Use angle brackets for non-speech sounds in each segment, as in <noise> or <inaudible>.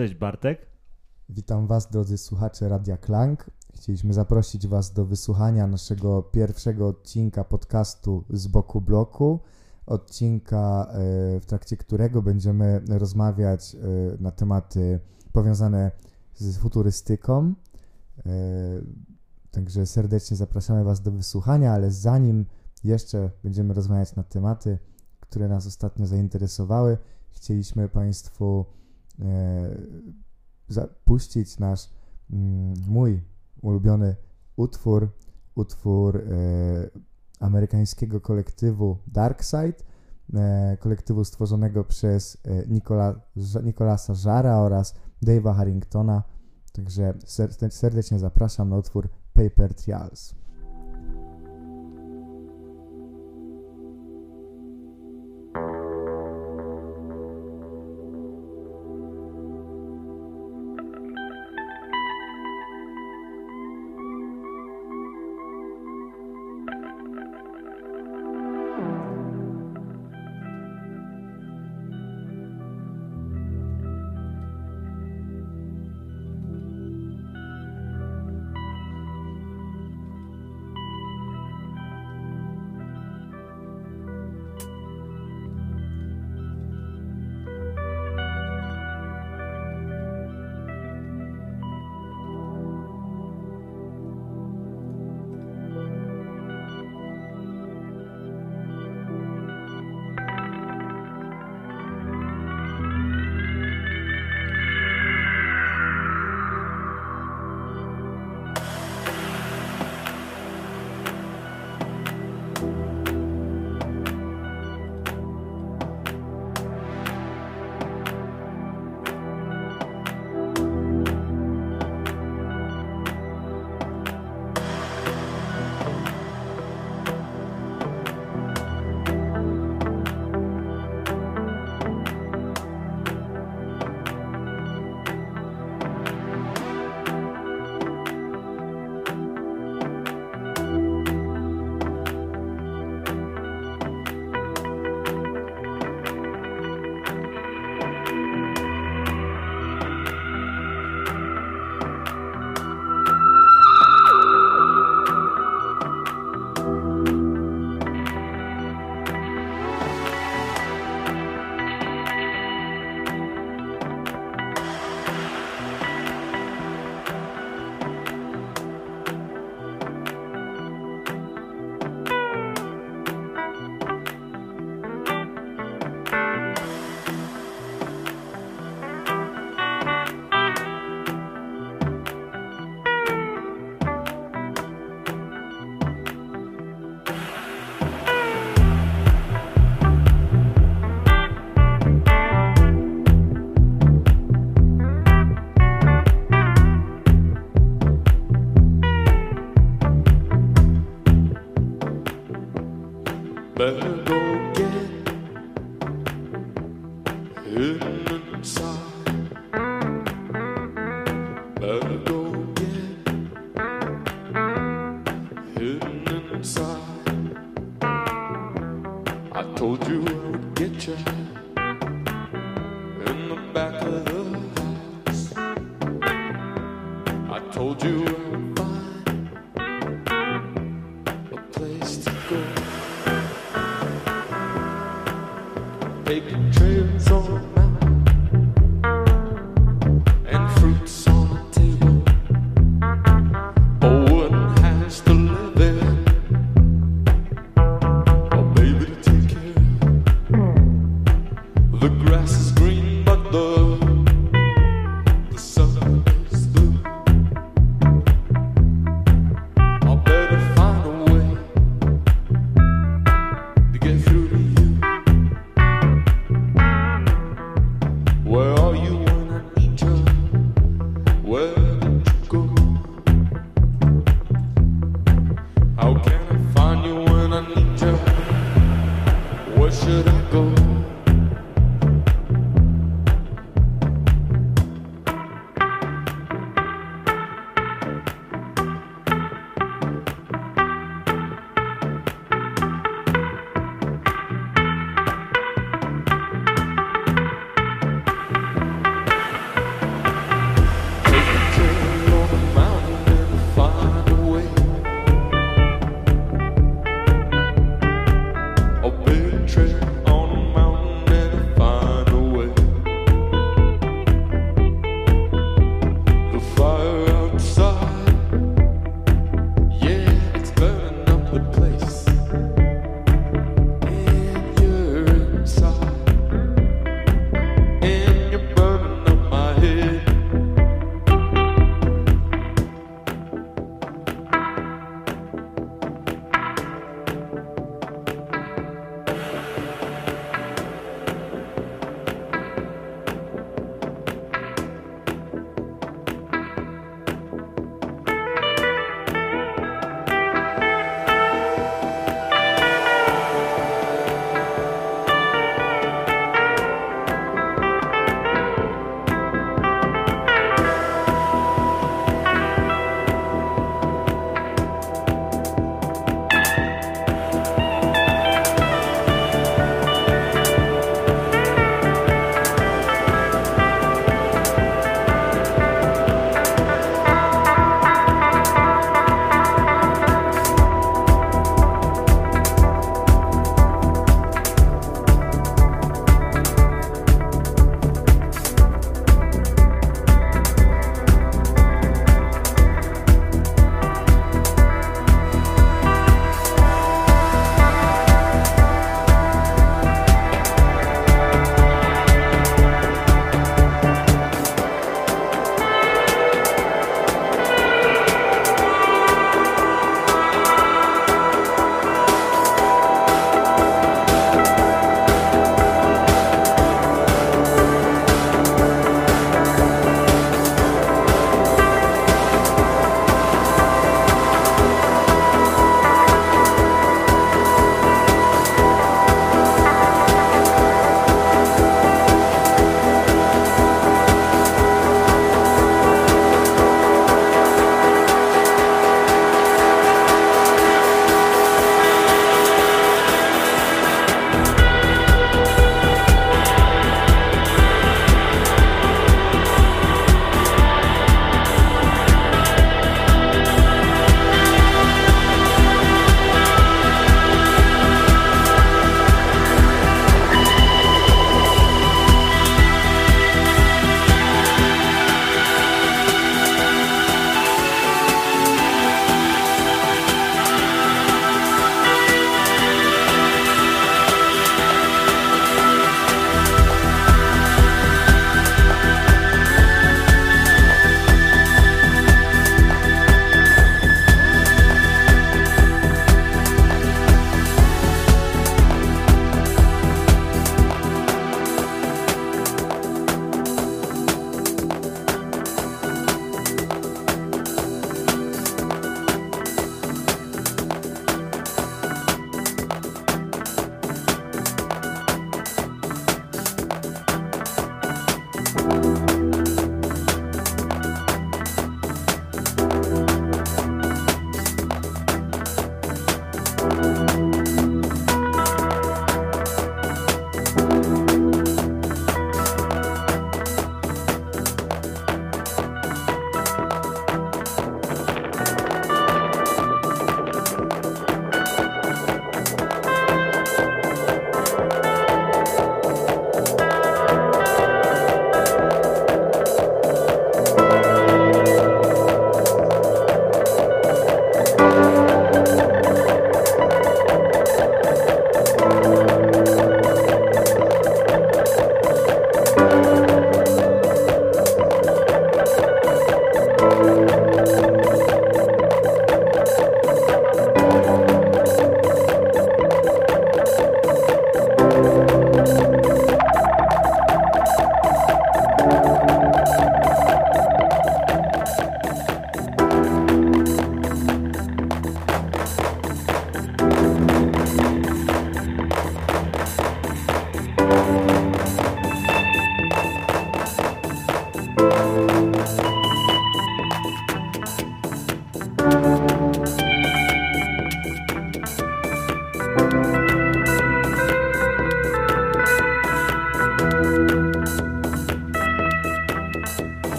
Cześć Bartek. Witam Was, drodzy słuchacze Radia Klank. Chcieliśmy zaprosić Was do wysłuchania naszego pierwszego odcinka podcastu z boku bloku. Odcinka, e, w trakcie którego będziemy rozmawiać e, na tematy powiązane z futurystyką. E, także serdecznie zapraszamy Was do wysłuchania, ale zanim jeszcze będziemy rozmawiać na tematy, które nas ostatnio zainteresowały, chcieliśmy Państwu zapuścić nasz, mm, mój ulubiony utwór, utwór e, amerykańskiego kolektywu Darkside, e, kolektywu stworzonego przez e, Nicola, Nicolasa Żara oraz Dave'a Harringtona. Także serdecznie zapraszam na utwór Paper Trials.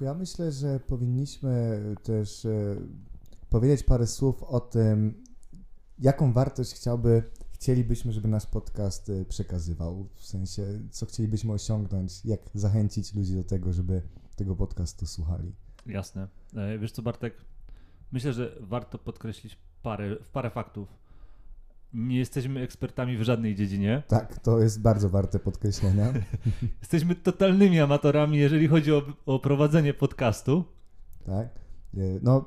Ja myślę, że powinniśmy też e, powiedzieć parę słów o tym, jaką wartość chciałby, chcielibyśmy, żeby nasz podcast e, przekazywał. W sensie, co chcielibyśmy osiągnąć, jak zachęcić ludzi do tego, żeby tego podcastu słuchali. Jasne. E, Wiesz co, Bartek? Myślę, że warto podkreślić parę, parę faktów. Nie jesteśmy ekspertami w żadnej dziedzinie. Tak, to jest bardzo warte podkreślenia. <laughs> Jesteśmy totalnymi amatorami, jeżeli chodzi o, o prowadzenie podcastu. Tak. E, No,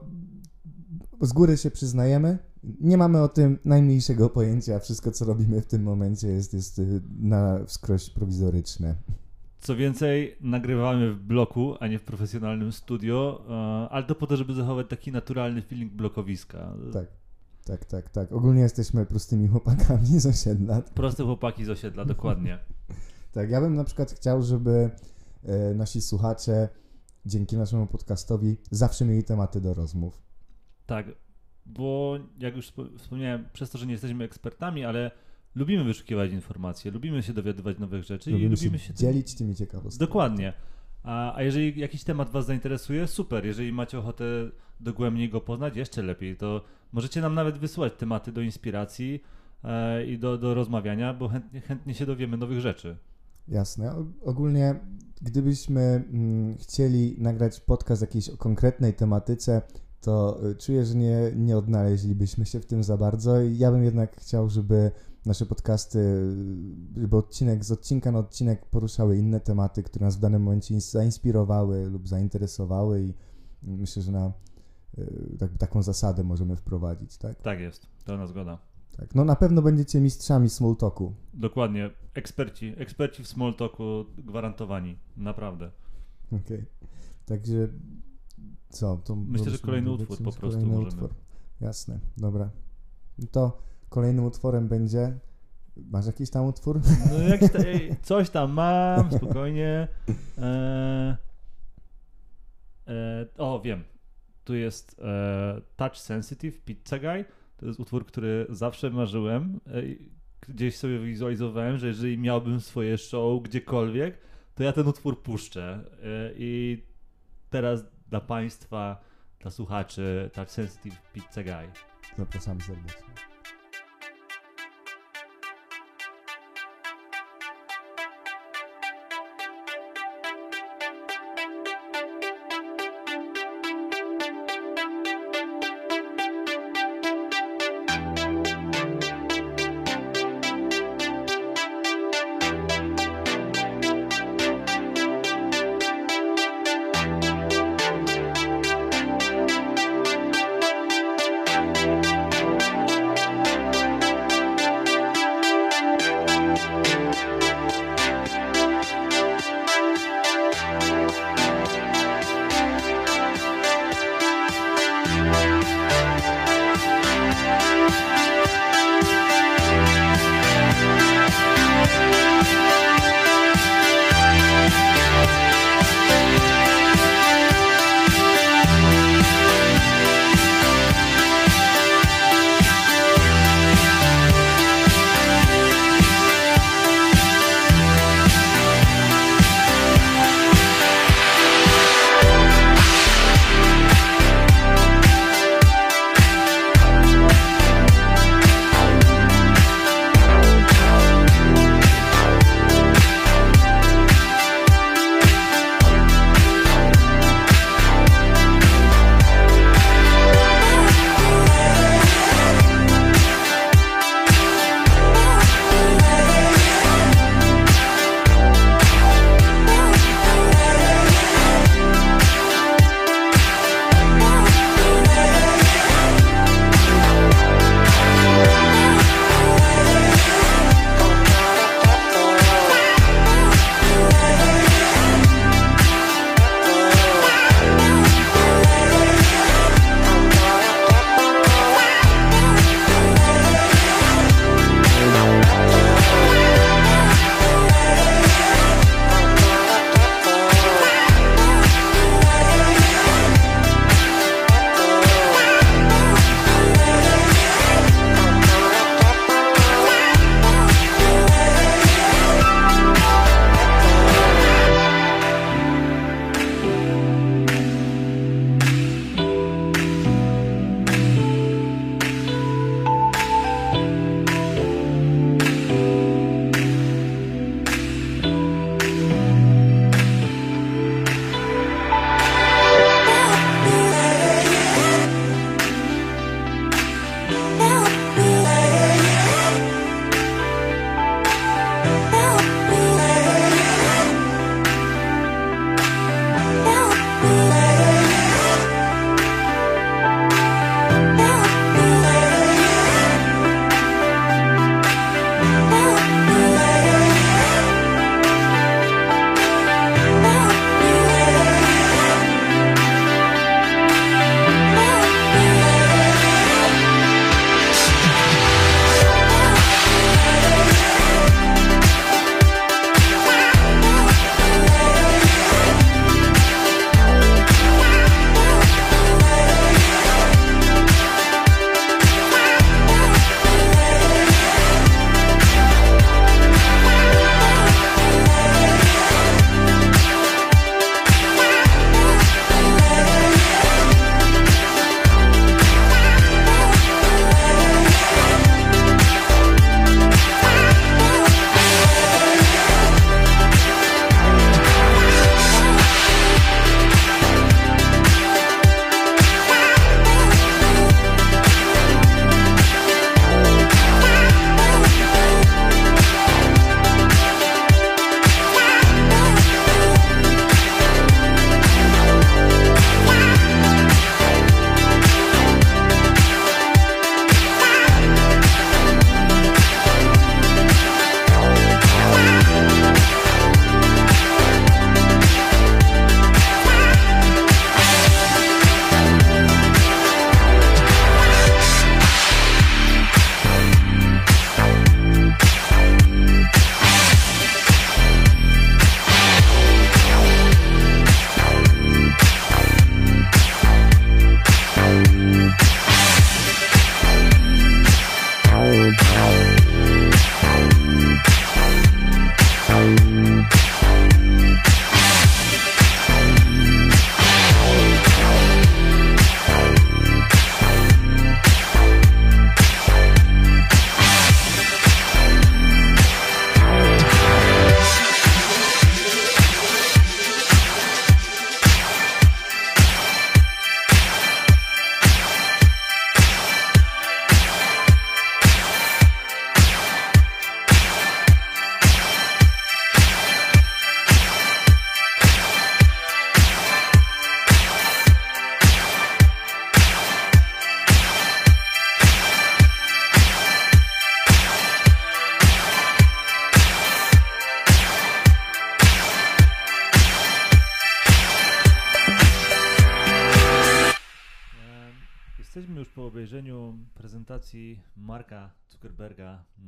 z góry się przyznajemy. Nie mamy o tym najmniejszego pojęcia. Wszystko, co robimy w tym momencie, jest, jest y, na wskroś prowizoryczne. Co więcej, nagrywamy w bloku, a nie w profesjonalnym studio, e, ale to po to, żeby zachować taki naturalny feeling blokowiska. Tak, tak, tak, tak. Ogólnie jesteśmy prostymi chłopakami z osiedla. Proste chłopaki z osiedla, dokładnie. <laughs> Tak, ja bym na przykład chciał, żeby e, nasi słuchacze dzięki naszemu podcastowi zawsze mieli tematy do rozmów. Tak, bo jak już wspo- wspomniałem, przez to, że nie jesteśmy ekspertami, ale lubimy wyszukiwać informacje, lubimy się dowiadywać nowych rzeczy i Lubimy lubimy się się dzielić tymi ciekawostkami. Dokładnie. A, a jeżeli jakiś temat Was zainteresuje, super. Jeżeli macie ochotę dogłębnie go poznać, jeszcze lepiej. To możecie nam nawet wysyłać tematy do inspiracji e, i do, do rozmawiania, bo chętnie, chętnie się dowiemy nowych rzeczy. Jasne. Ogólnie, gdybyśmy mm, chcieli nagrać podcast jakiejś o konkretnej tematyce, to y, czuję, że nie, nie odnaleźlibyśmy się w tym za bardzo. Ja bym jednak chciał, żeby nasze podcasty, żeby odcinek z odcinka na odcinek poruszały inne tematy, które nas w danym momencie ins- zainspirowały lub zainteresowały i myślę, że na y, tak, taką zasadę możemy wprowadzić, tak? Tak jest, pełna zgoda. tak? No na pewno będziecie mistrzami small talku. Dokładnie. Eksperci, eksperci w small talku gwarantowani. Naprawdę. Okej. Także co? To Myślę, że kolejny utwór po prostu kolejny możemy. Utwór. Jasne, dobra. No to kolejnym utworem będzie. Masz jakiś tam utwór? No jakiś ta, coś tam mam, spokojnie. E, e, o, wiem. Tu jest e, Touch Sensitive, Pizza Guy. To jest utwór, który zawsze marzyłem. E, gdzieś sobie wizualizowałem, że jeżeli miałbym swoje show gdziekolwiek, to ja ten utwór puszczę. E, I teraz dla Państwa, dla słuchaczy, Touch Sensitive, Pizza Guy. Zapraszam serdecznie.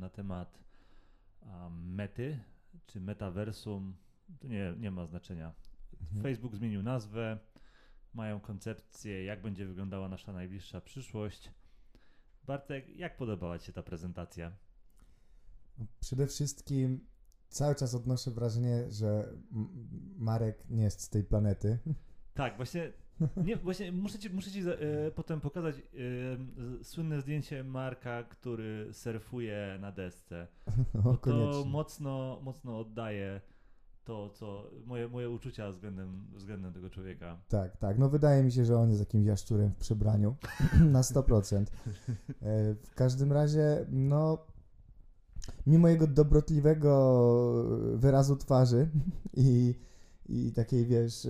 Na temat mety czy metaversum. To nie, nie ma znaczenia. Mhm. Facebook zmienił nazwę, mają koncepcję, jak będzie wyglądała nasza najbliższa przyszłość. Bartek, jak podobała Ci się ta prezentacja? Przede wszystkim cały czas odnoszę wrażenie, że Marek nie jest z tej planety. Tak, właśnie, nie, właśnie muszę Ci, muszę ci e, potem pokazać z- słynne zdjęcie Marka, który surfuje na desce. <laughs> Bo to mocno, mocno oddaje to, co moje, moje uczucia względem, względem tego człowieka. Tak, tak. No wydaje mi się, że on jest jakimś jaszczurem w przebraniu <laughs> na 100%. E, W każdym razie, no, mimo jego dobrotliwego wyrazu twarzy i, i takiej, wiesz,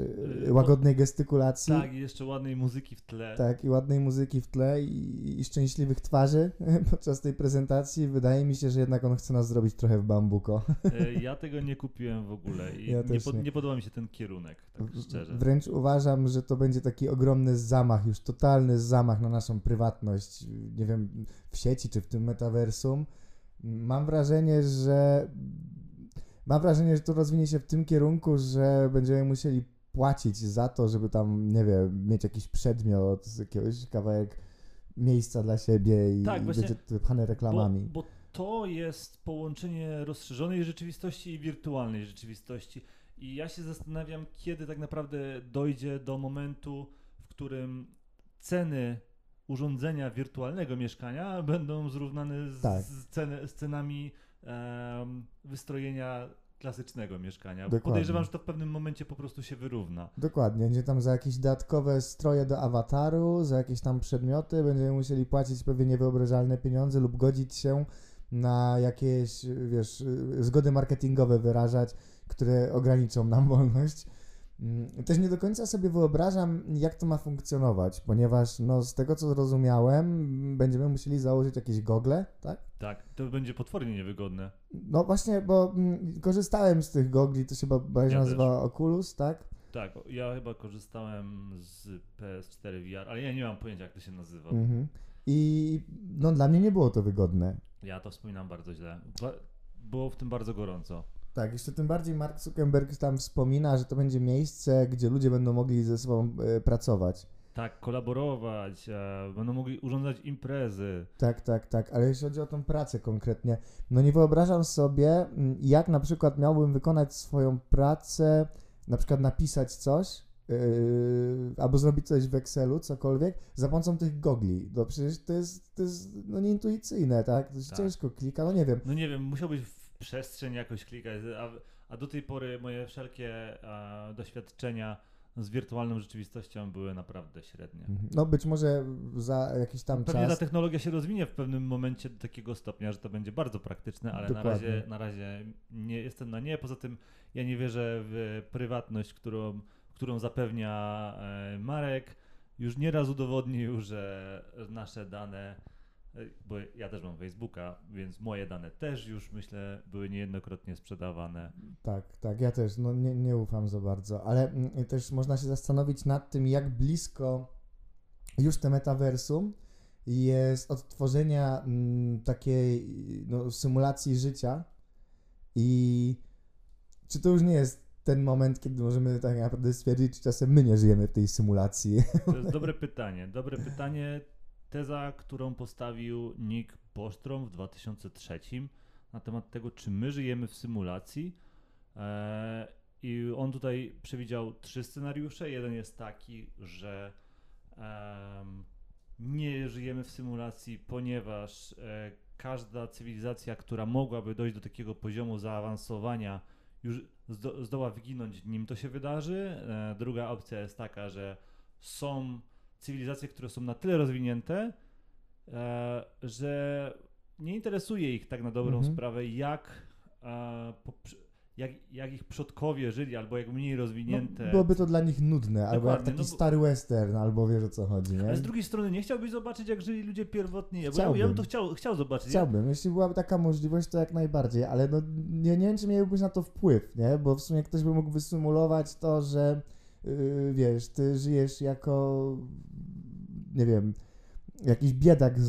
Yy, łagodnej gestykulacji, Tak, i jeszcze ładnej muzyki w tle. tak, i ładnej muzyki w tle i, i szczęśliwych twarzy <laughs> podczas tej prezentacji, wydaje mi się, że jednak on chce nas zrobić trochę w bambuko. E, <laughs> Ja tego nie kupiłem w ogóle i Ja nie, nie. nie podoba mi się ten kierunek, tak szczerze. Wręcz uważam, że to będzie taki ogromny zamach, już totalny zamach na naszą prywatność, nie wiem, w sieci czy w tym metaversum. Mam wrażenie, że mam wrażenie, że to rozwinie się w tym kierunku, że będziemy musieli płacić za to, żeby tam, nie wiem, mieć jakiś przedmiot, jakiegoś kawałek miejsca dla siebie i, Tak, i właśnie, będzie wypchane Bo, reklamami. bo to jest połączenie rozszerzonej rzeczywistości i wirtualnej rzeczywistości. I ja się zastanawiam, kiedy tak naprawdę dojdzie do momentu, w którym ceny urządzenia wirtualnego mieszkania będą zrównane z, Tak. z, ceny, z cenami em, wystrojenia klasycznego mieszkania. Dokładnie. Podejrzewam, że to w pewnym momencie po prostu się wyrówna. Dokładnie, gdzie tam za jakieś dodatkowe stroje do awataru, za jakieś tam przedmioty będziemy musieli płacić pewnie niewyobrażalne pieniądze lub godzić się na jakieś, wiesz, zgody marketingowe wyrażać, które ograniczą nam wolność. Mm, Też nie do końca sobie wyobrażam, jak to ma funkcjonować, ponieważ no, z tego co zrozumiałem, będziemy musieli założyć jakieś gogle, tak? Tak, to będzie potwornie niewygodne. No właśnie, bo mm, korzystałem z tych gogli, to się chyba Ja nazywa Oculus, tak? Tak, ja chyba korzystałem z PS4 VR, ale ja nie mam pojęcia, jak to się nazywa. Mhm. I no dla mnie nie było to wygodne. Ja to wspominam bardzo źle. Było w tym bardzo gorąco. Tak, jeszcze tym bardziej Mark Zuckerberg tam wspomina, że to będzie miejsce, gdzie ludzie będą mogli ze sobą e, pracować. Tak, kolaborować, e, będą mogli urządzać imprezy. Tak, tak, tak, ale jeśli chodzi o tą pracę konkretnie, no nie wyobrażam sobie, mm, jak na przykład miałbym wykonać swoją pracę, na przykład napisać coś, yy, albo zrobić coś w Excelu, cokolwiek, za pomocą tych gogli. No przecież to jest, to jest no nieintuicyjne, tak? To Tak. ciężko klika, no nie wiem. No nie wiem, musiałbyś przestrzeń jakoś klikać, a, a do tej pory moje wszelkie e, doświadczenia z wirtualną rzeczywistością były naprawdę średnie. No być może za jakiś tam Pewnie ta czas... technologia się rozwinie w pewnym momencie do takiego stopnia, że to będzie bardzo praktyczne, ale na razie, na razie nie jestem na nie. Poza tym ja nie wierzę w prywatność, którą, którą zapewnia e, Marek. Już nieraz udowodnił, że nasze dane, bo ja też mam Facebooka, więc moje dane też już myślę były niejednokrotnie sprzedawane. Tak, tak, ja też no, nie, nie ufam za bardzo, ale mm, też można się zastanowić nad tym, jak blisko już te metaversum jest od tworzenia mm, takiej no, symulacji życia i czy to już nie jest ten moment, kiedy możemy tak naprawdę stwierdzić, czy czasem my nie żyjemy w tej symulacji. To jest dobre pytanie. Dobre pytanie. Teza, którą postawił Nick Bostrom w 2003 na temat tego, czy my żyjemy w symulacji. E, I on tutaj przewidział trzy scenariusze. Jeden jest taki, że nie żyjemy w symulacji, ponieważ e, każda cywilizacja, która mogłaby dojść do takiego poziomu zaawansowania, już zdo, zdoła wyginąć, nim to się wydarzy. E, druga opcja jest taka, że są cywilizacje, które są na tyle rozwinięte, e, że nie interesuje ich tak na dobrą Mhm. sprawę, jak, e, jak, jak ich przodkowie żyli, albo jak mniej rozwinięte. No, byłoby to dla nich nudne, albo jak taki no stary western, albo wiesz o co chodzi, nie? Ale z drugiej strony nie chciałbyś zobaczyć, jak żyli ludzie pierwotni. Ja, ja bym to chciał, chciał zobaczyć. Chciałbym, jeśli byłaby taka możliwość, to jak najbardziej, ale no, nie, nie wiem, czy miałbyś na to wpływ, nie? Bo w sumie ktoś by mógł wysymulować to, że wiesz, ty żyjesz jako, nie wiem, jakiś biedak z,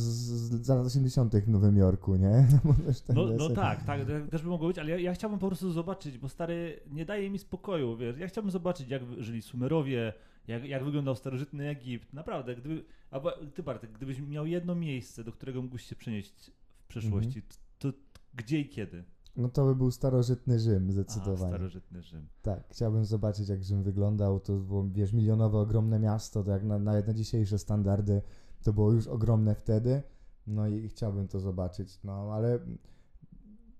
z lat 80. w Nowym Jorku, nie? <laughs> no, no tak, tak, też by mogło być, ale ja, ja, chciałbym po prostu zobaczyć, bo stary nie daje mi spokoju, wiesz, ja chciałbym zobaczyć, jak żyli Sumerowie, jak, jak wyglądał starożytny Egipt, naprawdę, gdyby, albo ty Bartek, gdybyś miał jedno miejsce, do którego mógłbyś się przenieść w przeszłości, mhm. to, to gdzie i kiedy? No to by był starożytny Rzym, zdecydowanie. Aha, starożytny Rzym. Tak, chciałbym zobaczyć, jak Rzym wyglądał. To było, wiesz, milionowe, ogromne miasto, to jak na, nawet na dzisiejsze standardy to było już ogromne wtedy. No i chciałbym to zobaczyć. No ale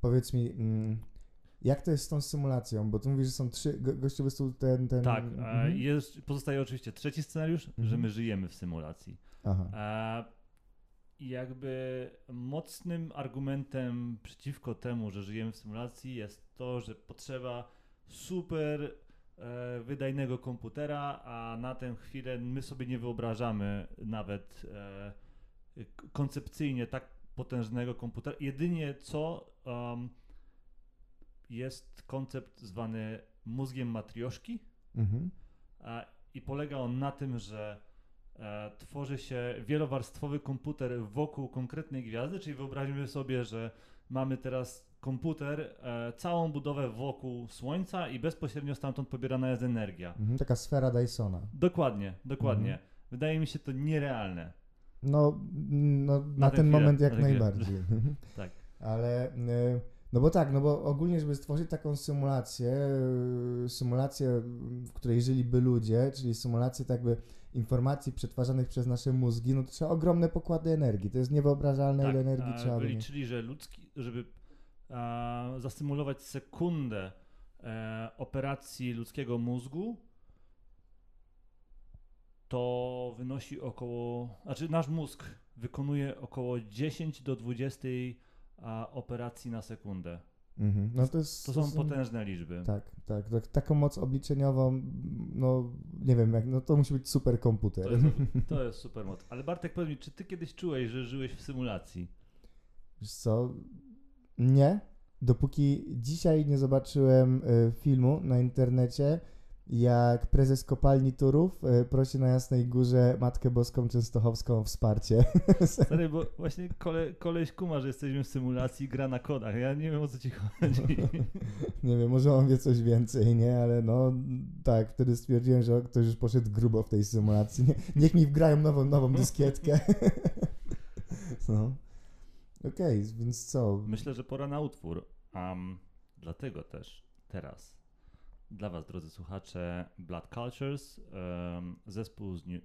powiedz mi, mm, jak to jest z tą symulacją? Bo tu mówisz, że są trzy, go, gościu po ten, ten... Tak, mhm. jest, pozostaje oczywiście trzeci scenariusz, mhm. że my żyjemy w symulacji. Aha. E, i jakby mocnym argumentem przeciwko temu, że żyjemy w symulacji, jest to, że potrzeba super e, wydajnego komputera, a na tę chwilę my sobie nie wyobrażamy nawet e, koncepcyjnie tak potężnego komputera. Jedynie co um, jest koncept zwany mózgiem matrioszki mhm. a, i polega on na tym, że tworzy się wielowarstwowy komputer wokół konkretnej gwiazdy, czyli wyobraźmy sobie, że mamy teraz komputer, e, całą budowę wokół Słońca i bezpośrednio stamtąd pobierana jest energia. Mhm, taka sfera Dysona. Dokładnie, dokładnie. Mhm. Wydaje mi się to nierealne. No, no na, na ten chwilę, moment jak na najbardziej. <laughs> tak. Ale... Y no bo tak, no bo ogólnie, żeby stworzyć taką symulację, y, symulację, w której żyliby ludzie, czyli symulację tak jakby informacji przetwarzanych przez nasze mózgi, no to trzeba ogromne pokłady energii. To jest niewyobrażalne, tak, ile energii a, trzeba wyliczyli, że ludzki, żeby a, zasymulować sekundę e, operacji ludzkiego mózgu, to wynosi około, znaczy nasz mózg wykonuje około 10 do 20 a operacji na sekundę. Mhm. No to, jest, to, są potężne liczby. Tak, tak, tak. Taką moc obliczeniową, no nie wiem, jak, no to musi być super komputer. To jest, <laughs> to jest super moc. Ale Bartek, powiedz mi, czy ty kiedyś czułeś, że żyłeś w symulacji? Wiesz co? Nie. Dopóki dzisiaj nie zobaczyłem y, filmu na internecie, jak prezes kopalni Turów e, prosi na Jasnej Górze Matkę Boską Częstochowską o wsparcie. <laughs> Stary, bo właśnie kole, koleś kuma, że jesteśmy w symulacji gra na kodach. Ja nie wiem o co ci chodzi. <laughs> nie wiem, może on wie coś więcej, nie? Ale no tak, wtedy stwierdziłem, że ktoś już poszedł grubo w tej symulacji. Nie, niech mi wgrają nową, nową dyskietkę. <laughs> no. Okej, okay, więc co? Myślę, że pora na utwór. Um, dlatego też teraz dla Was, drodzy słuchacze, Blood Cultures, um, zespół z New,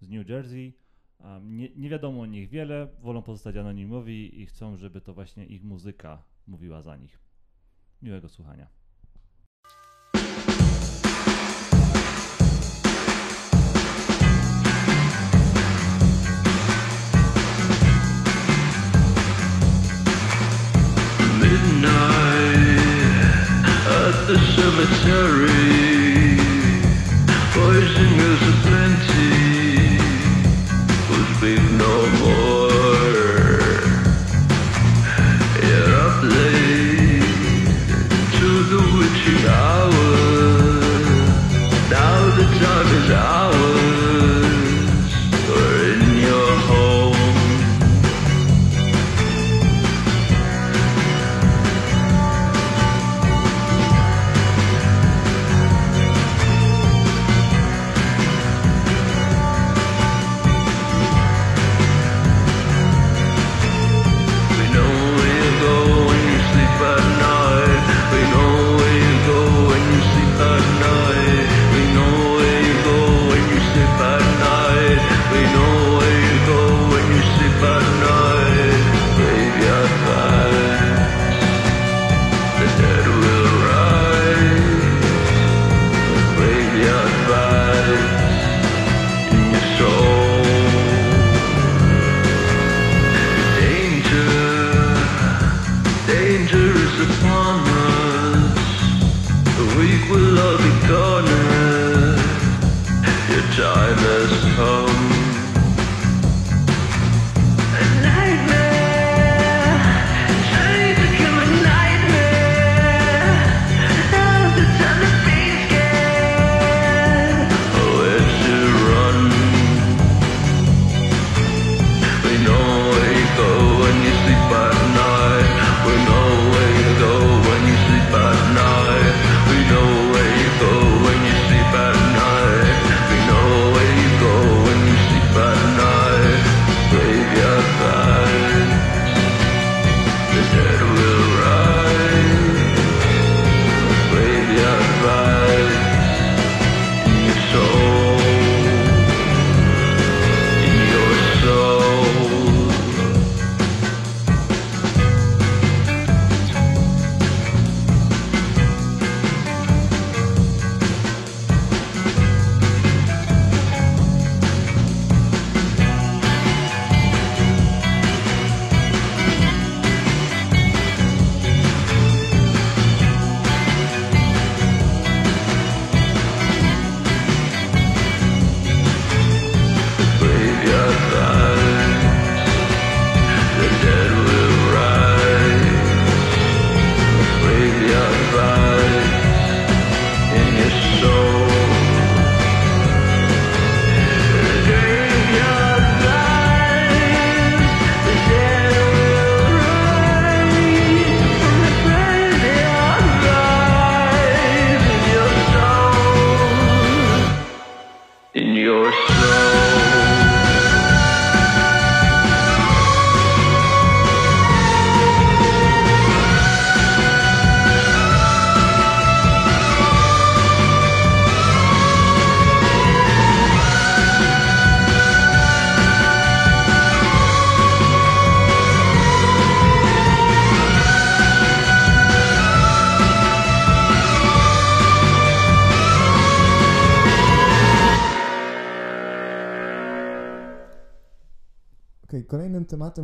z New Jersey. Um, nie, nie, wiadomo o nich wiele, wolą pozostać anonimowi i chcą, żeby to właśnie ich muzyka mówiła za nich. Miłego słuchania. The cemetery. Poison is a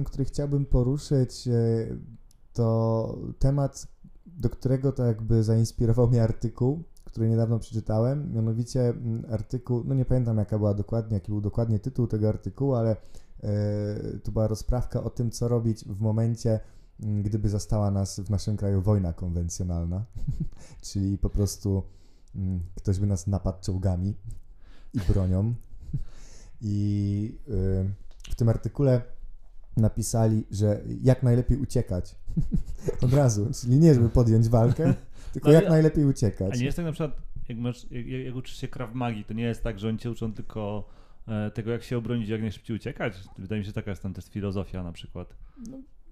który chciałbym poruszyć, e, to temat, do którego to jakby zainspirował mnie artykuł, który niedawno przeczytałem, mianowicie mm, artykuł, no nie pamiętam jaka była dokładnie, jaki był dokładnie tytuł tego artykułu, ale e, to była rozprawka o tym, co robić w momencie, mm, gdyby zastała nas w naszym kraju wojna konwencjonalna, <laughs> czyli po prostu mm, ktoś by nas napadł czołgami i bronią. I y, w tym artykule napisali, że jak najlepiej uciekać. <laughs> Od razu. Czyli nie, żeby podjąć walkę, <laughs> tylko No, jak a- najlepiej A uciekać. nie jest tak na przykład, jak, masz, jak, jak uczysz się Krav Magi, to nie jest tak, że oni cię uczą tylko e, tego, jak się obronić, jak najszybciej uciekać. Wydaje mi się, że taka jest tam też filozofia na przykład.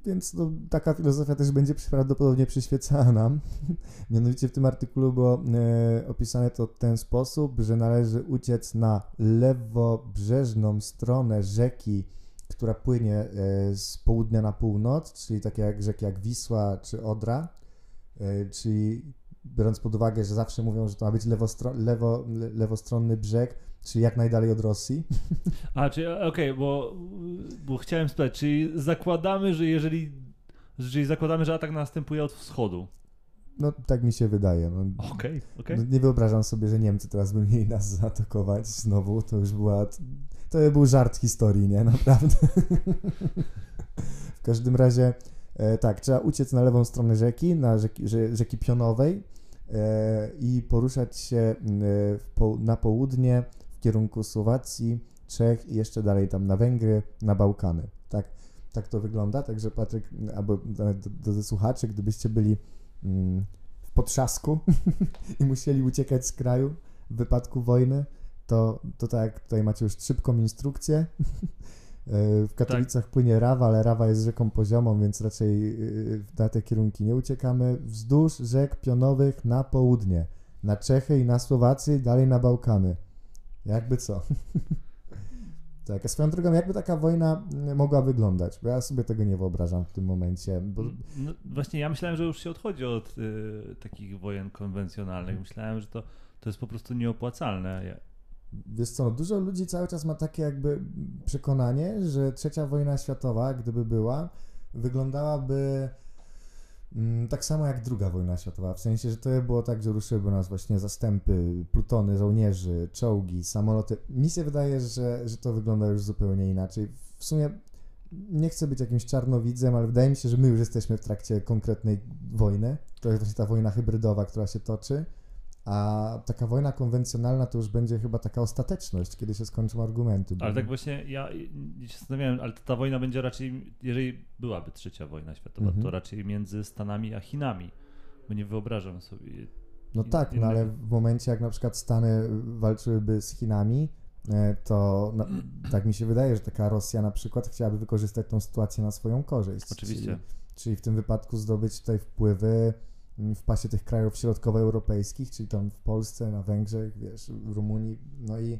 Więc no, taka filozofia też będzie prawdopodobnie przyświecała nam. <laughs> Mianowicie w tym artykule było e, opisane to w ten sposób, że należy uciec na lewobrzeżną stronę rzeki, która płynie e, z południa na północ, czyli takie jak rzeki jak Wisła czy Odra, e, czyli biorąc pod uwagę, że zawsze mówią, że to ma być lewostro- lewo, le, lewostronny brzeg, czyli jak najdalej od Rosji. A, czyli okej, bo, bo chciałem spytać, czyli zakładamy, że jeżeli, czyli zakładamy, że atak następuje od wschodu. No tak mi się wydaje. No, Okej, okej. No, nie wyobrażam sobie, że Niemcy teraz by mieli nas zaatakować znowu. To już była. To by był żart historii, nie? Naprawdę. w każdym razie, e, tak, trzeba uciec na lewą stronę rzeki, na rzeki, rze- rzeki Pionowej e, i poruszać się e, po, na południe w kierunku Słowacji, Czech i jeszcze dalej tam na Węgry, na Bałkany. Tak, tak to wygląda. Także Patryk, albo nawet do, do słuchaczy, gdybyście byli w potrzasku <laughs> i musieli uciekać z kraju w wypadku wojny, to, to tak tutaj macie już szybką instrukcję. <laughs> E, W Katowicach płynie Rawa, ale Rawa jest rzeką poziomą, więc raczej e, na te kierunki nie uciekamy. Wzdłuż rzek pionowych na południe, na Czechy i na Słowację, dalej na Bałkany. Jakby co? <laughs> tak, a swoją drogą, jakby taka wojna mm, mogła wyglądać? Bo ja sobie tego nie wyobrażam w tym momencie. Bo No, właśnie ja myślałem, że już się odchodzi od y, takich wojen konwencjonalnych. Myślałem, że to, to jest po prostu nieopłacalne. Ja, Wiesz co, no, dużo ludzi cały czas ma takie jakby przekonanie, że trzecia wojna światowa, gdyby była, wyglądałaby mm, tak samo jak druga wojna światowa. W sensie, że to było tak, że ruszyłyby nas właśnie zastępy, plutony żołnierzy, czołgi, samoloty. Mi się wydaje, że, że to wygląda już zupełnie inaczej. W sumie nie chcę być jakimś czarnowidzem, ale wydaje mi się, że my już jesteśmy w trakcie konkretnej wojny. To jest właśnie ta wojna hybrydowa, która się toczy. A taka wojna konwencjonalna to już będzie chyba taka ostateczność, kiedy się skończą argumenty. ale tak właśnie ja się zastanawiałem, ale ta wojna będzie raczej, jeżeli byłaby trzecia wojna światowa, Mhm. to raczej między Stanami a Chinami. Bo nie wyobrażam sobie. No in- tak, no innego. ale w momencie jak na przykład Stany walczyłyby z Chinami, e, to no, tak mi się wydaje, że taka Rosja na przykład chciałaby wykorzystać tą sytuację na swoją korzyść. Oczywiście. Czyli, czyli w tym wypadku zdobyć tutaj wpływy w pasie tych krajów środkowoeuropejskich, czyli tam w Polsce, na Węgrzech, wiesz, w Rumunii, no i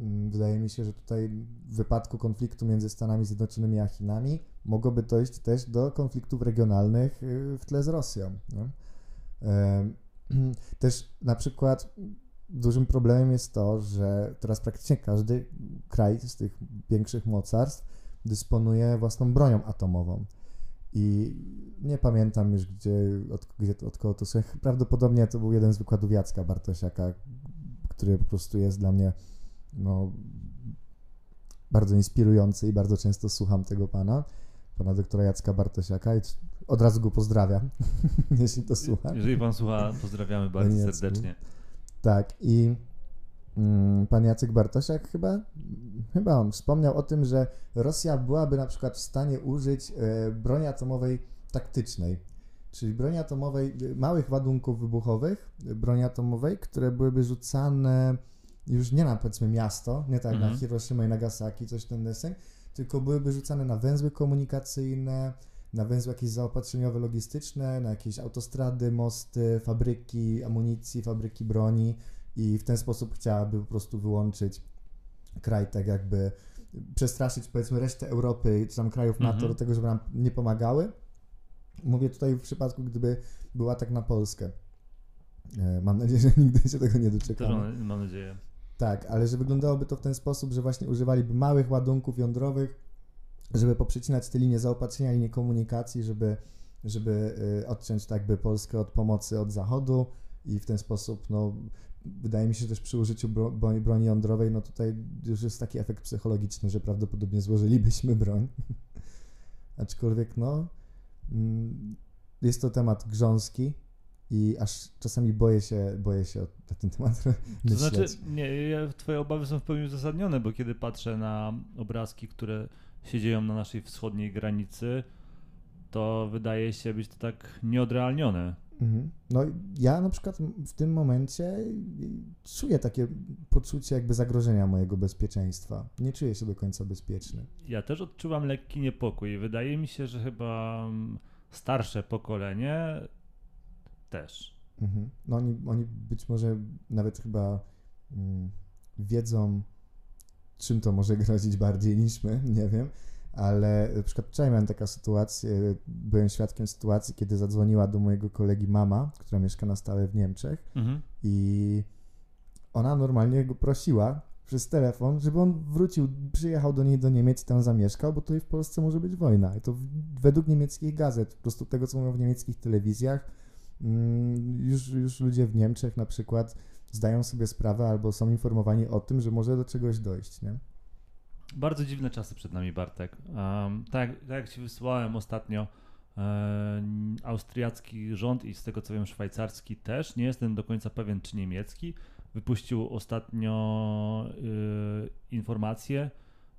mm, wydaje mi się, że tutaj w wypadku konfliktu między Stanami Zjednoczonymi a Chinami mogłoby dojść też do konfliktów regionalnych y, w tle z Rosją. Nie? <clears throat> Też na przykład dużym problemem jest to, że teraz praktycznie każdy kraj z tych większych mocarstw dysponuje własną bronią atomową. I nie pamiętam już, gdzie, od, gdzie, od kogo to słyszę. Prawdopodobnie to był jeden z wykładów Jacka Bartosiaka, który po prostu jest dla mnie no, bardzo inspirujący i bardzo często słucham tego pana, pana doktora Jacka Bartosiaka i od razu go pozdrawiam, <laughs> jeśli to słucha. Jeżeli pan słucha, pozdrawiamy bardzo Jacku. serdecznie. Tak, i pan Jacek Bartosiak chyba, chyba on wspomniał o tym, że Rosja byłaby na przykład w stanie użyć e, broni atomowej taktycznej, czyli broni atomowej, e, małych ładunków wybuchowych, e, broni atomowej, które byłyby rzucane już nie na powiedzmy miasto, nie tak Mhm. na Hiroshima i Nagasaki, coś ten deseń, tylko byłyby rzucane na węzły komunikacyjne, na węzły jakieś zaopatrzeniowe, logistyczne, na jakieś autostrady, mosty, fabryki amunicji, fabryki broni i w ten sposób chciałaby po prostu wyłączyć kraj, tak jakby przestraszyć powiedzmy resztę Europy czy tam krajów NATO Mhm. do tego, żeby nam nie pomagały. Mówię tutaj w przypadku, gdyby był atak na Polskę. E, Mam nadzieję, że nigdy się tego nie doczekamy. mam, mam nadzieję. Tak, ale że wyglądałoby to w ten sposób, że właśnie używaliby małych ładunków jądrowych, żeby poprzecinać te linie zaopatrzenia, linie komunikacji, żeby, żeby y, odciąć tak by Polskę od pomocy od Zachodu i w ten sposób, no, wydaje mi się też przy użyciu broni, broni jądrowej, no tutaj już jest taki efekt psychologiczny, że prawdopodobnie złożylibyśmy broń. <laughs> Aczkolwiek, no, mm, jest to temat grząski i aż czasami boję się, boję się na ten temat <laughs> myśleć. Znaczy, nie, twoje obawy są w pełni uzasadnione, bo kiedy patrzę na obrazki, które się dzieją na naszej wschodniej granicy, to wydaje się być to tak nieodrealnione. Mhm. No ja na przykład w tym momencie czuję takie poczucie jakby zagrożenia mojego bezpieczeństwa. Nie czuję się do końca bezpieczny. Ja też odczuwam lekki niepokój. Wydaje mi się, że chyba mm, starsze pokolenie też. Mhm. No oni, oni być może nawet chyba mm, wiedzą, czym to może grozić bardziej niż my, <laughs> nie wiem ale na przykład wczoraj miałem taką sytuację, byłem świadkiem sytuacji, kiedy zadzwoniła do mojego kolegi mama, która mieszka na stałe w Niemczech mhm. i ona normalnie go prosiła przez telefon, żeby on wrócił, przyjechał do niej do Niemiec i tam zamieszkał, bo tutaj w Polsce może być wojna. I to według niemieckich gazet, po prostu tego, co mówią w niemieckich telewizjach, mm, już, już ludzie w Niemczech na przykład zdają sobie sprawę albo są informowani o tym, że może do czegoś dojść, nie? Bardzo dziwne czasy przed nami, Bartek. Um, tak, tak jak Ci wysłałem ostatnio, e, austriacki rząd i z tego co wiem szwajcarski też, nie jestem do końca pewien czy niemiecki, wypuścił ostatnio e, informację,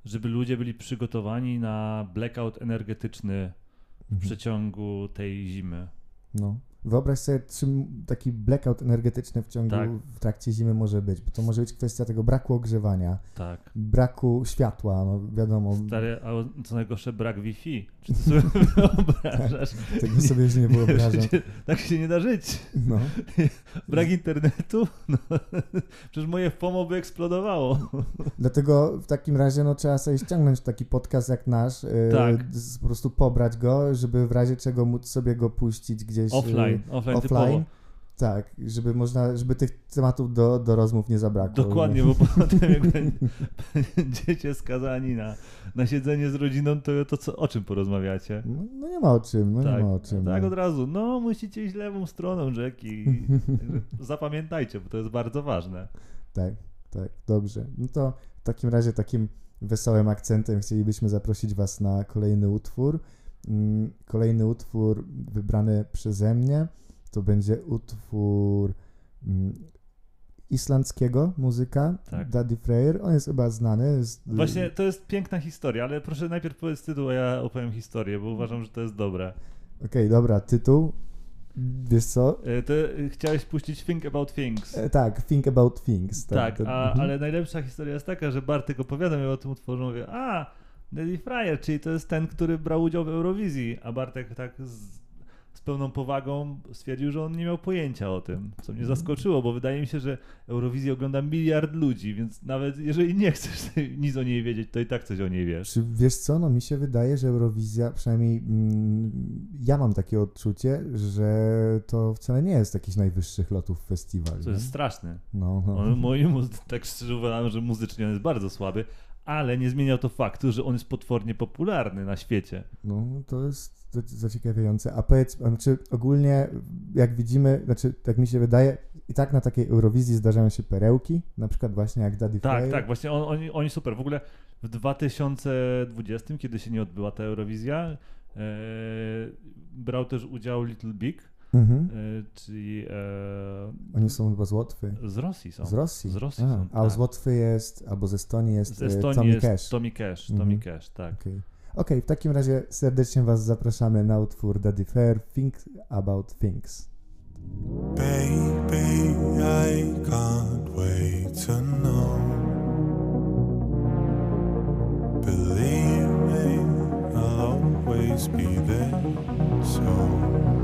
żeby ludzie byli przygotowani na blackout energetyczny w mhm. przeciągu tej zimy. No. Wyobraź sobie, czym taki blackout energetyczny w ciągu, tak. w trakcie zimy może być, bo to może być kwestia tego braku ogrzewania, tak. braku światła, no wiadomo. Stary, a co najgorsze, brak Wi-Fi. Czy ty sobie <laughs> wyobrażasz? Tak, tego sobie już nie <laughs> wyobrażam. tak się nie da żyć. No. <laughs> Brak internetu? No. Przecież moje FOMO by eksplodowało. Dlatego w takim razie no, trzeba sobie ściągnąć taki podcast jak nasz, yy, tak. po prostu pobrać go, żeby w razie czego móc sobie go puścić gdzieś. Offline offline, offline, offline Tak, żeby można, żeby tych tematów do, do rozmów nie zabrakło. Dokładnie, bo potem jak <laughs> będziecie skazani na, na siedzenie z rodziną, to, to co, o czym porozmawiacie? No, no nie ma o czym, no tak, nie ma o czym. Tak no. od razu, no musicie iść lewą stroną rzeki. <laughs> Zapamiętajcie, bo to jest bardzo ważne. Tak, tak, dobrze. No to w takim razie takim wesołym akcentem chcielibyśmy zaprosić Was na kolejny utwór. Kolejny utwór wybrany przeze mnie to będzie utwór mm, islandzkiego muzyka, tak. Daddy Freyr. On jest chyba znany. Jest... Właśnie to jest piękna historia, ale proszę najpierw powiedz tytuł, a ja opowiem historię, bo uważam, że to jest dobre. Okej, okay, dobra, tytuł. Wiesz co? E, to chciałeś puścić Think About Things. E, tak, Think About Things. Tak, tak a, mhm. ale najlepsza historia jest taka, że Bartek opowiada mi o tym utworze, mówię, a Daddy Fryer, czyli to jest ten, który brał udział w Eurowizji, a Bartek tak z, z, pełną powagą stwierdził, że on nie miał pojęcia o tym, co mnie zaskoczyło, bo wydaje mi się, że Eurowizję ogląda miliard ludzi, więc nawet jeżeli nie chcesz <laughs> nic o niej wiedzieć, to i tak coś o niej wiesz. Czy wiesz co, no mi się wydaje, że Eurowizja, przynajmniej mm, ja mam takie odczucie, że to wcale nie jest jakiś najwyższych lotów festiwal. To jest straszne. No, no. On, moim, <laughs> tak szczerze uważam, że muzycznie on jest bardzo słaby, ale nie zmieniał to faktu, że on jest potwornie popularny na świecie. No, to jest zaciekawiające. A powiedz, znaczy ogólnie, jak widzimy, znaczy, tak mi się wydaje, i tak na takiej Eurowizji zdarzają się perełki, na przykład właśnie jak Daddy Tak, tak, właśnie on, oni, oni super. W ogóle w 2020, kiedy się nie odbyła ta Eurowizja, e, brał też udział Little Big, Mhm. E, czyli... E, Oni są chyba z Łotwy. Z Rosji są. Z Rosji? Z Rosji a, są, A tak. z Łotwy jest, albo z Estonii jest Z e, Estonii Tommy jest Cash. Tommy Cash, mhm. Tommy Cash, tak. Okej, okay. okay. w takim razie serdecznie Was zapraszamy na utwór Daddy Fair, Think About Things. Baby, I can't wait to know Believe me, I'll always be there, so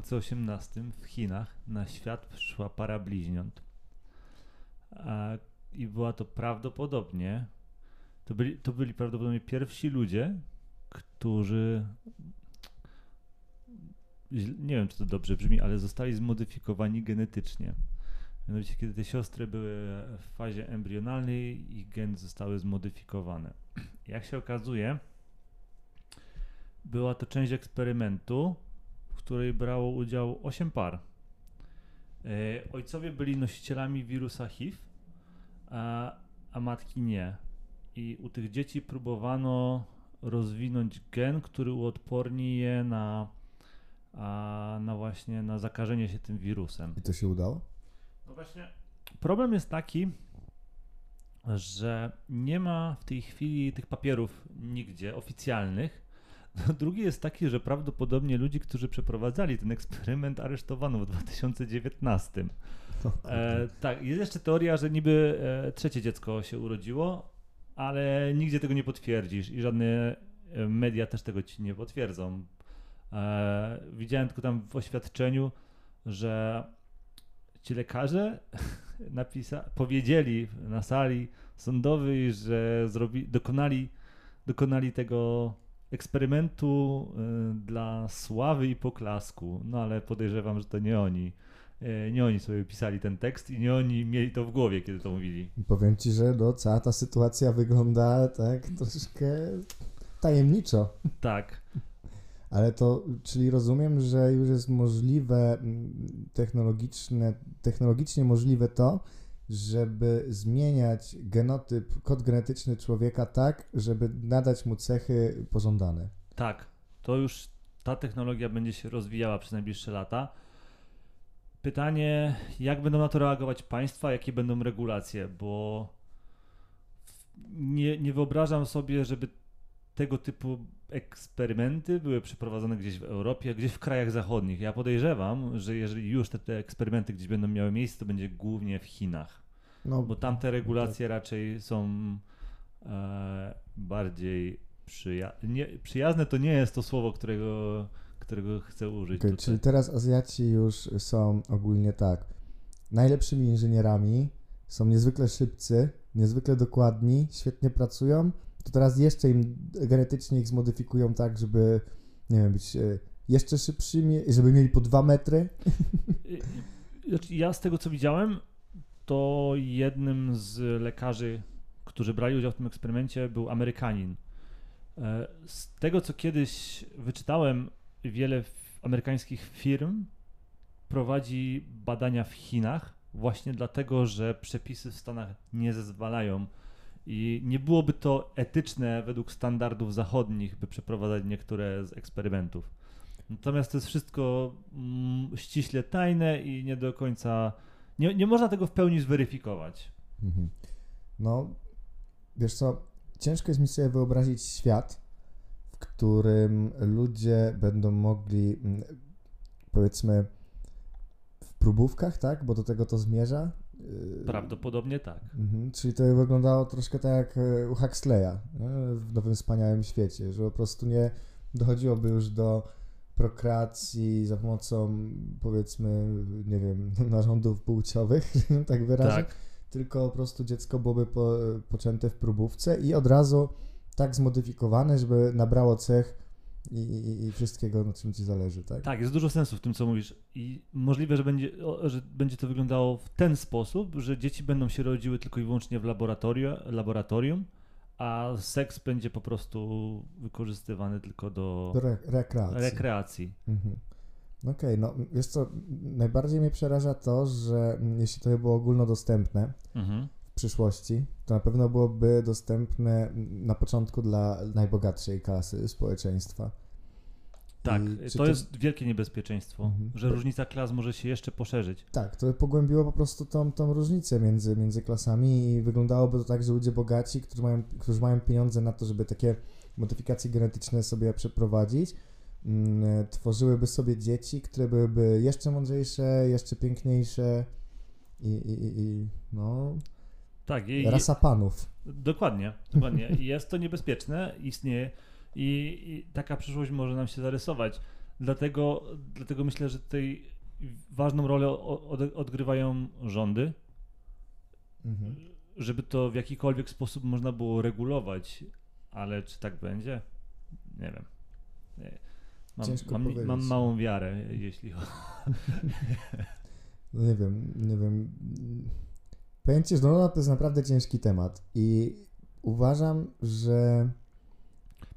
2018 w Chinach na świat przyszła para bliźniąt. A, I była to prawdopodobnie, to byli, to byli prawdopodobnie pierwsi ludzie, którzy, nie wiem czy to dobrze brzmi, ale zostali zmodyfikowani genetycznie. Mianowicie kiedy te siostry były w fazie embrionalnej i geny zostały zmodyfikowane. <clears throat> Jak się okazuje, była to część eksperymentu, w której brało udział 8 par. E, ojcowie byli nosicielami wirusa HIV, a, a matki nie. I u tych dzieci próbowano rozwinąć gen, który uodporni je na, a, na właśnie na zakażenie się tym wirusem. I to się udało? No właśnie, problem jest taki, że nie ma w tej chwili tych papierów nigdzie oficjalnych. No, <laughs> drugi jest taki, że prawdopodobnie ludzi, którzy przeprowadzali ten eksperyment, aresztowano w 2019. <laughs> O kurde. E, tak, jest jeszcze teoria, że niby e, trzecie dziecko się urodziło, ale nigdzie tego nie potwierdzisz i żadne e, media też tego ci nie potwierdzą. E, widziałem tylko tam w oświadczeniu, że ci lekarze <laughs> napisa- powiedzieli na sali sądowej, że zrobi- dokonali, dokonali tego eksperymentu y, dla sławy i poklasku. No ale podejrzewam, że to nie oni. E, Nie oni sobie pisali ten tekst i nie oni mieli to w głowie, kiedy to mówili. Powiem ci, że no, cała ta sytuacja wygląda tak troszkę tajemniczo. Tak. Ale to, czyli rozumiem, że już jest możliwe, mm, technologiczne, technologicznie możliwe to, żeby zmieniać genotyp, kod genetyczny człowieka tak, żeby nadać mu cechy pożądane. Tak, to już ta technologia będzie się rozwijała przez najbliższe lata. Pytanie, jak będą na to reagować państwa, jakie będą regulacje, bo nie, nie wyobrażam sobie, żeby tego typu eksperymenty były przeprowadzone gdzieś w Europie, gdzieś w krajach zachodnich. Ja podejrzewam, że jeżeli już te, te eksperymenty gdzieś będą miały miejsce, to będzie głównie w Chinach. No, Bo tamte regulacje raczej są e, bardziej przyja- nie, przyjazne. To nie jest to słowo, którego, którego chcę użyć. Tutaj. czyli teraz Azjaci już są ogólnie tak. Najlepszymi inżynierami, są niezwykle szybcy, niezwykle dokładni, świetnie pracują. To teraz jeszcze im genetycznie ich zmodyfikują tak, żeby nie wiem, być e, jeszcze szybszymi, żeby mieli po dwa metry. <laughs> Znaczy ja z tego co widziałem, to jednym z lekarzy, którzy brali udział w tym eksperymencie, był Amerykanin. E, Z tego co kiedyś wyczytałem, wiele amerykańskich firm prowadzi badania w Chinach właśnie dlatego, że przepisy w Stanach nie zezwalają i nie byłoby to etyczne według standardów zachodnich, by przeprowadzać niektóre z eksperymentów. Natomiast to jest wszystko mm, ściśle tajne i nie do końca. Nie, nie można tego w pełni zweryfikować. Mhm. No, wiesz co, ciężko jest mi sobie wyobrazić świat, w którym ludzie będą mogli, mm, powiedzmy, w próbówkach, tak? Bo do tego to zmierza. Yy, Prawdopodobnie tak. Mhm, czyli to wyglądało troszkę tak jak e, u Huxleya w Nowym Wspaniałym Świecie, że po prostu nie dochodziłoby już do prokreacji za pomocą powiedzmy, nie wiem, <laughs> narządów płciowych, <laughs> tak wyrażę, Tak. tylko po prostu dziecko byłoby po, poczęte w próbówce i od razu tak zmodyfikowane, żeby nabrało cech i, i, i wszystkiego, na czym ci zależy, tak? Tak, jest dużo sensu w tym, co mówisz. I możliwe, że będzie, że będzie to wyglądało w ten sposób, że dzieci będą się rodziły tylko i wyłącznie w laboratorium, laboratorium a seks będzie po prostu wykorzystywany tylko do Do re- rekreacji. rekreacji. Mhm. Okej, no wiesz co, najbardziej mnie przeraża to, że mm, jeśli to by było ogólnodostępne Mhm. Przyszłości, to na pewno byłoby dostępne na początku dla najbogatszej klasy społeczeństwa. Tak, czy to jest wielkie niebezpieczeństwo, Mhm. że różnica klas może się jeszcze poszerzyć. Tak, to by pogłębiło po prostu tą, tą różnicę między, między klasami i wyglądałoby to tak, że ludzie bogaci, którzy mają, którzy mają pieniądze na to, żeby takie modyfikacje genetyczne sobie przeprowadzić, mm, tworzyłyby sobie dzieci, które byłyby jeszcze mądrzejsze, jeszcze piękniejsze i, i, i, i no, Tak, i, rasa panów. Dokładnie, dokładnie. Jest to niebezpieczne, istnieje i, i taka przyszłość może nam się zarysować. Dlatego, dlatego myślę, że tutaj ważną rolę od, odgrywają rządy, Mhm. żeby to w jakikolwiek sposób można było regulować, ale czy tak będzie? Nie wiem. Nie. Mam, mam, mam małą wiarę, jeśli <laughs> chodzi. No nie wiem, nie wiem. Że no, to jest naprawdę ciężki temat i uważam, że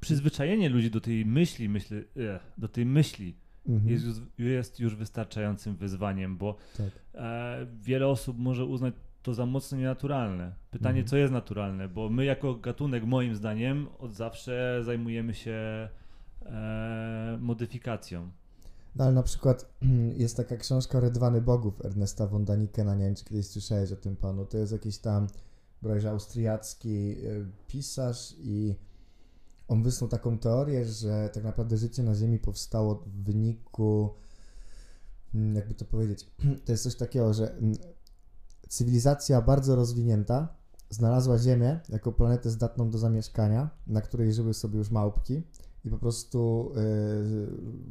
Przyzwyczajenie ludzi do tej myśli, myślę, eh, do tej myśli mhm, jest już, jest już wystarczającym wyzwaniem, bo tak. e, wiele osób może uznać to za mocno nienaturalne. Pytanie, Mhm. co jest naturalne, bo my jako gatunek, moim zdaniem, od zawsze zajmujemy się e, modyfikacją. No ale na przykład <clears throat> jest taka książka Rydwany Bogów Ernesta von Danikena, nie wiem czy kiedyś słyszałeś o tym panu, to jest jakiś tam bodajże austriacki y, pisarz i on wysnuł taką teorię, że tak naprawdę życie na Ziemi powstało w wyniku, mm, jakby to powiedzieć, <clears throat> to jest coś takiego, że mm, cywilizacja bardzo rozwinięta znalazła Ziemię jako planetę zdatną do zamieszkania, na której żyły sobie już małpki i po prostu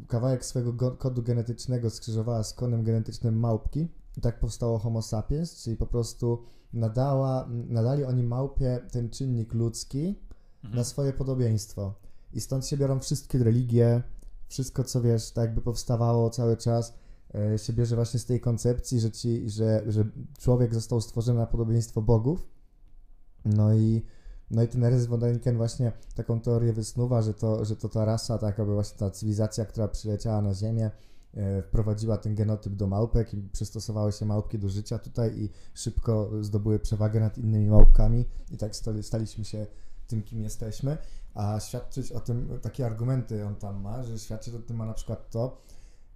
y, kawałek swojego go- kodu genetycznego skrzyżowała z kodem genetycznym małpki i tak powstało Homo sapiens, czyli po prostu nadała, nadali oni małpie ten czynnik ludzki Mhm. na swoje podobieństwo. I stąd się biorą wszystkie religie, wszystko co wiesz, tak jakby powstawało cały czas, e, się bierze właśnie z tej koncepcji, że, ci, że, że człowiek został stworzony na podobieństwo bogów. No i, no i ten Ernest von Däniken właśnie taką teorię wysnuwa, że to, że to ta rasa, taka by właśnie ta cywilizacja, która przyleciała na Ziemię, e, wprowadziła ten genotyp do małpek i przystosowały się małpki do życia tutaj i szybko zdobyły przewagę nad innymi małpkami i tak stali, staliśmy się tym, kim jesteśmy, a świadczyć o tym, takie argumenty on tam ma, że świadczyć o tym ma na przykład to,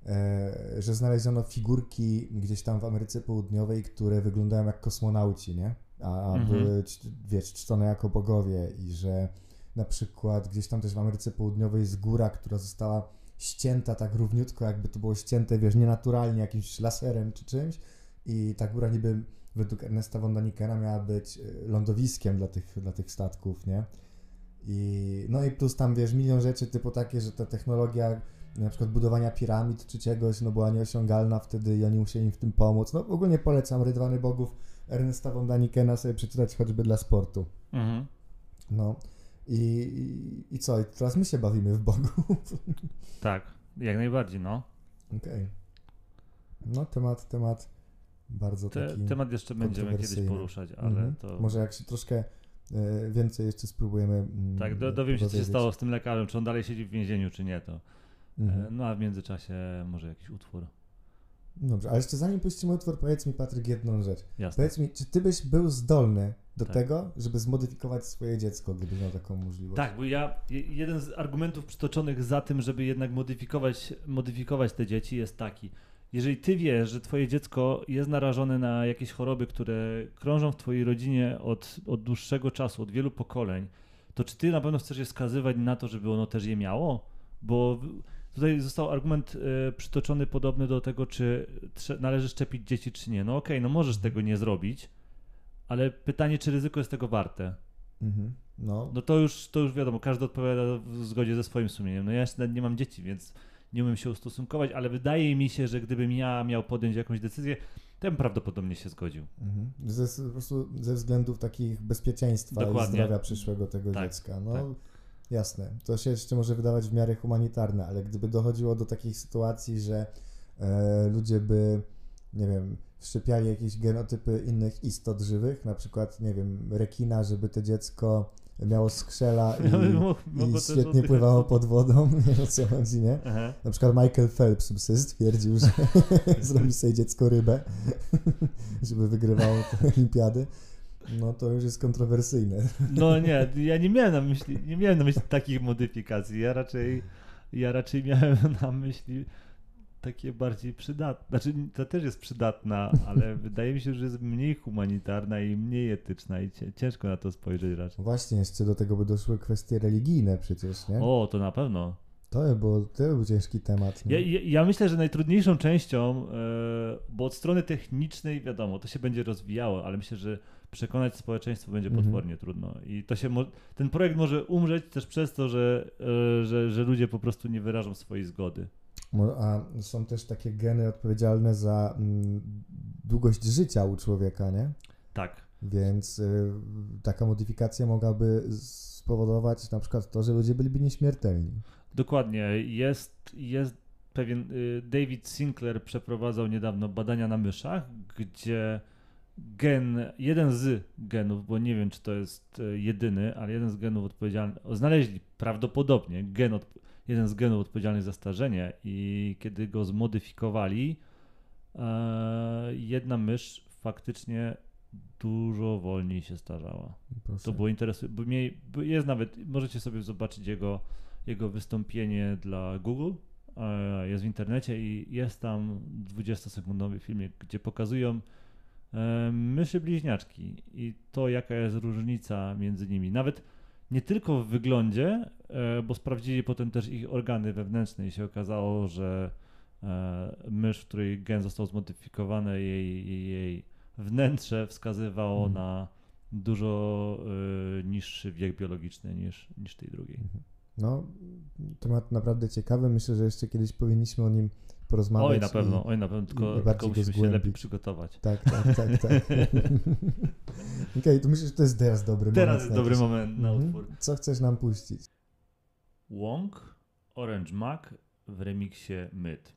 e, że znaleziono figurki gdzieś tam w Ameryce Południowej, które wyglądają jak kosmonauci, nie? A Mhm. były, wiesz, czczone jako bogowie i że na przykład gdzieś tam też w Ameryce Południowej jest góra, która została ścięta tak równiutko, jakby to było ścięte, wiesz, nienaturalnie jakimś laserem czy czymś i ta góra niby według Ernesta von Danikena miała być e, lądowiskiem dla tych, dla tych statków, nie? I, no i plus tam, wiesz, milion rzeczy typu takie, że ta technologia na przykład budowania piramid czy czegoś, no była nieosiągalna wtedy i oni musieli im w tym pomóc. No ogólnie polecam Rydwany Bogów Ernesta von Danikena sobie przeczytać choćby dla sportu. Mhm. No i, i, i co? I teraz my się bawimy w Bogów. <laughs> Tak, jak najbardziej, no. Okej. No temat, temat bardzo Te, taki temat jeszcze będziemy kiedyś poruszać, ale Mhm. to... Może jak się troszkę e, więcej jeszcze spróbujemy mm, Tak, do, dowiem się, co się stało z tym lekarzem, czy on dalej siedzi w więzieniu, czy nie, to... Mhm. E, No a w międzyczasie może jakiś utwór. Dobrze, ale jeszcze zanim puścimy utwór, powiedz mi Patryk jedną rzecz. Jasne. Powiedz mi, czy ty byś był zdolny do Tak. tego, żeby zmodyfikować swoje dziecko, gdybyś miał taką możliwość? Tak, bo ja, je- jeden z argumentów przytoczonych za tym, żeby jednak modyfikować, modyfikować te dzieci jest taki. Jeżeli ty wiesz, że twoje dziecko jest narażone na jakieś choroby, które krążą w twojej rodzinie od, od dłuższego czasu, od wielu pokoleń, to czy ty na pewno chcesz je skazywać na to, żeby ono też je miało? Bo tutaj został argument e, przytoczony podobny do tego, czy należy szczepić dzieci, czy nie. No okej, no możesz tego nie zrobić, ale pytanie, czy ryzyko jest tego warte? Mhm. No, No to już, to już wiadomo, każdy odpowiada w zgodzie ze swoim sumieniem. No ja nie mam dzieci, więc nie umiem się ustosunkować, ale wydaje mi się, że gdybym ja miał podjąć jakąś decyzję, to bym prawdopodobnie się zgodził. mhm. Ze, po prostu ze względów takich bezpieczeństwa Dokładnie. i zdrowia przyszłego tego Tak, dziecka. No, tak. Jasne. To się jeszcze może wydawać w miarę humanitarne, ale gdyby dochodziło do takich sytuacji, że e, ludzie by, nie wiem, wszczepiali jakieś genotypy innych istot żywych, na przykład, nie wiem, rekina, żeby to dziecko miało skrzela i, <laughs> i świetnie pływało pod wodą, <laughs> nie wiem o co chodzi, nie? Aha. Na przykład Michael Phelps by sobie stwierdził, że <laughs> zrobi sobie dziecko rybę, żeby wygrywało te olimpiady. No to już jest kontrowersyjne. No nie, ja nie miałem na myśli, nie miałem na myśli takich modyfikacji. Ja raczej, ja raczej miałem <laughs> na myśli takie bardziej przydatne. Znaczy, to też jest przydatna, ale <laughs> wydaje mi się, że jest mniej humanitarna i mniej etyczna i ciężko na to spojrzeć raczej. Właśnie, jeszcze do tego by doszły kwestie religijne przecież, nie? O, to na pewno. To by, było, to by był ciężki temat. Ja, ja, ja myślę, że najtrudniejszą częścią, e, bo od strony technicznej wiadomo, to się będzie rozwijało, ale myślę, że przekonać społeczeństwo będzie Mhm. potwornie trudno. I to się ten projekt może umrzeć też przez to, że, e, że, że ludzie po prostu nie wyrażą swojej zgody. A są też takie geny odpowiedzialne za mm, długość życia u człowieka, nie? Tak. Więc y, taka modyfikacja mogłaby spowodować na przykład to, że ludzie byliby nieśmiertelni. Dokładnie. Jest, jest pewien. y, David Sinclair przeprowadzał niedawno badania na myszach, gdzie gen, jeden z genów, bo nie wiem, czy to jest y, jedyny, ale jeden z genów odpowiedzialny, znaleźli prawdopodobnie gen, od, jeden z genów odpowiedzialnych za starzenie i kiedy go zmodyfikowali, e, jedna mysz faktycznie dużo wolniej się starzała. To było interesujące. Jest nawet, możecie sobie zobaczyć jego, jego wystąpienie dla Google. Jest w internecie i jest tam 20-sekundowy filmik, gdzie pokazują e, myszy bliźniaczki i to, jaka jest różnica między nimi. Nawet nie tylko w wyglądzie, e, bo sprawdzili potem też ich organy wewnętrzne i się okazało, że e, mysz, w której gen został zmodyfikowany, jej, jej, wnętrze wskazywało Mhm. na dużo niższy wiek biologiczny niż, niż tej drugiej. No, temat naprawdę ciekawy. Myślę, że jeszcze kiedyś powinniśmy o nim porozmawiać. Oj, na pewno, oj, na pewno, tylko, bardziej tylko musimy się lepiej przygotować. Tak, tak, tak, tak. <laughs> Okej, to myślę, że to jest teraz dobry Teraz moment. jest na dobry moment na Mhm. utwór. Co chcesz nam puścić? Wong, Orange Mac w remiksie Myd.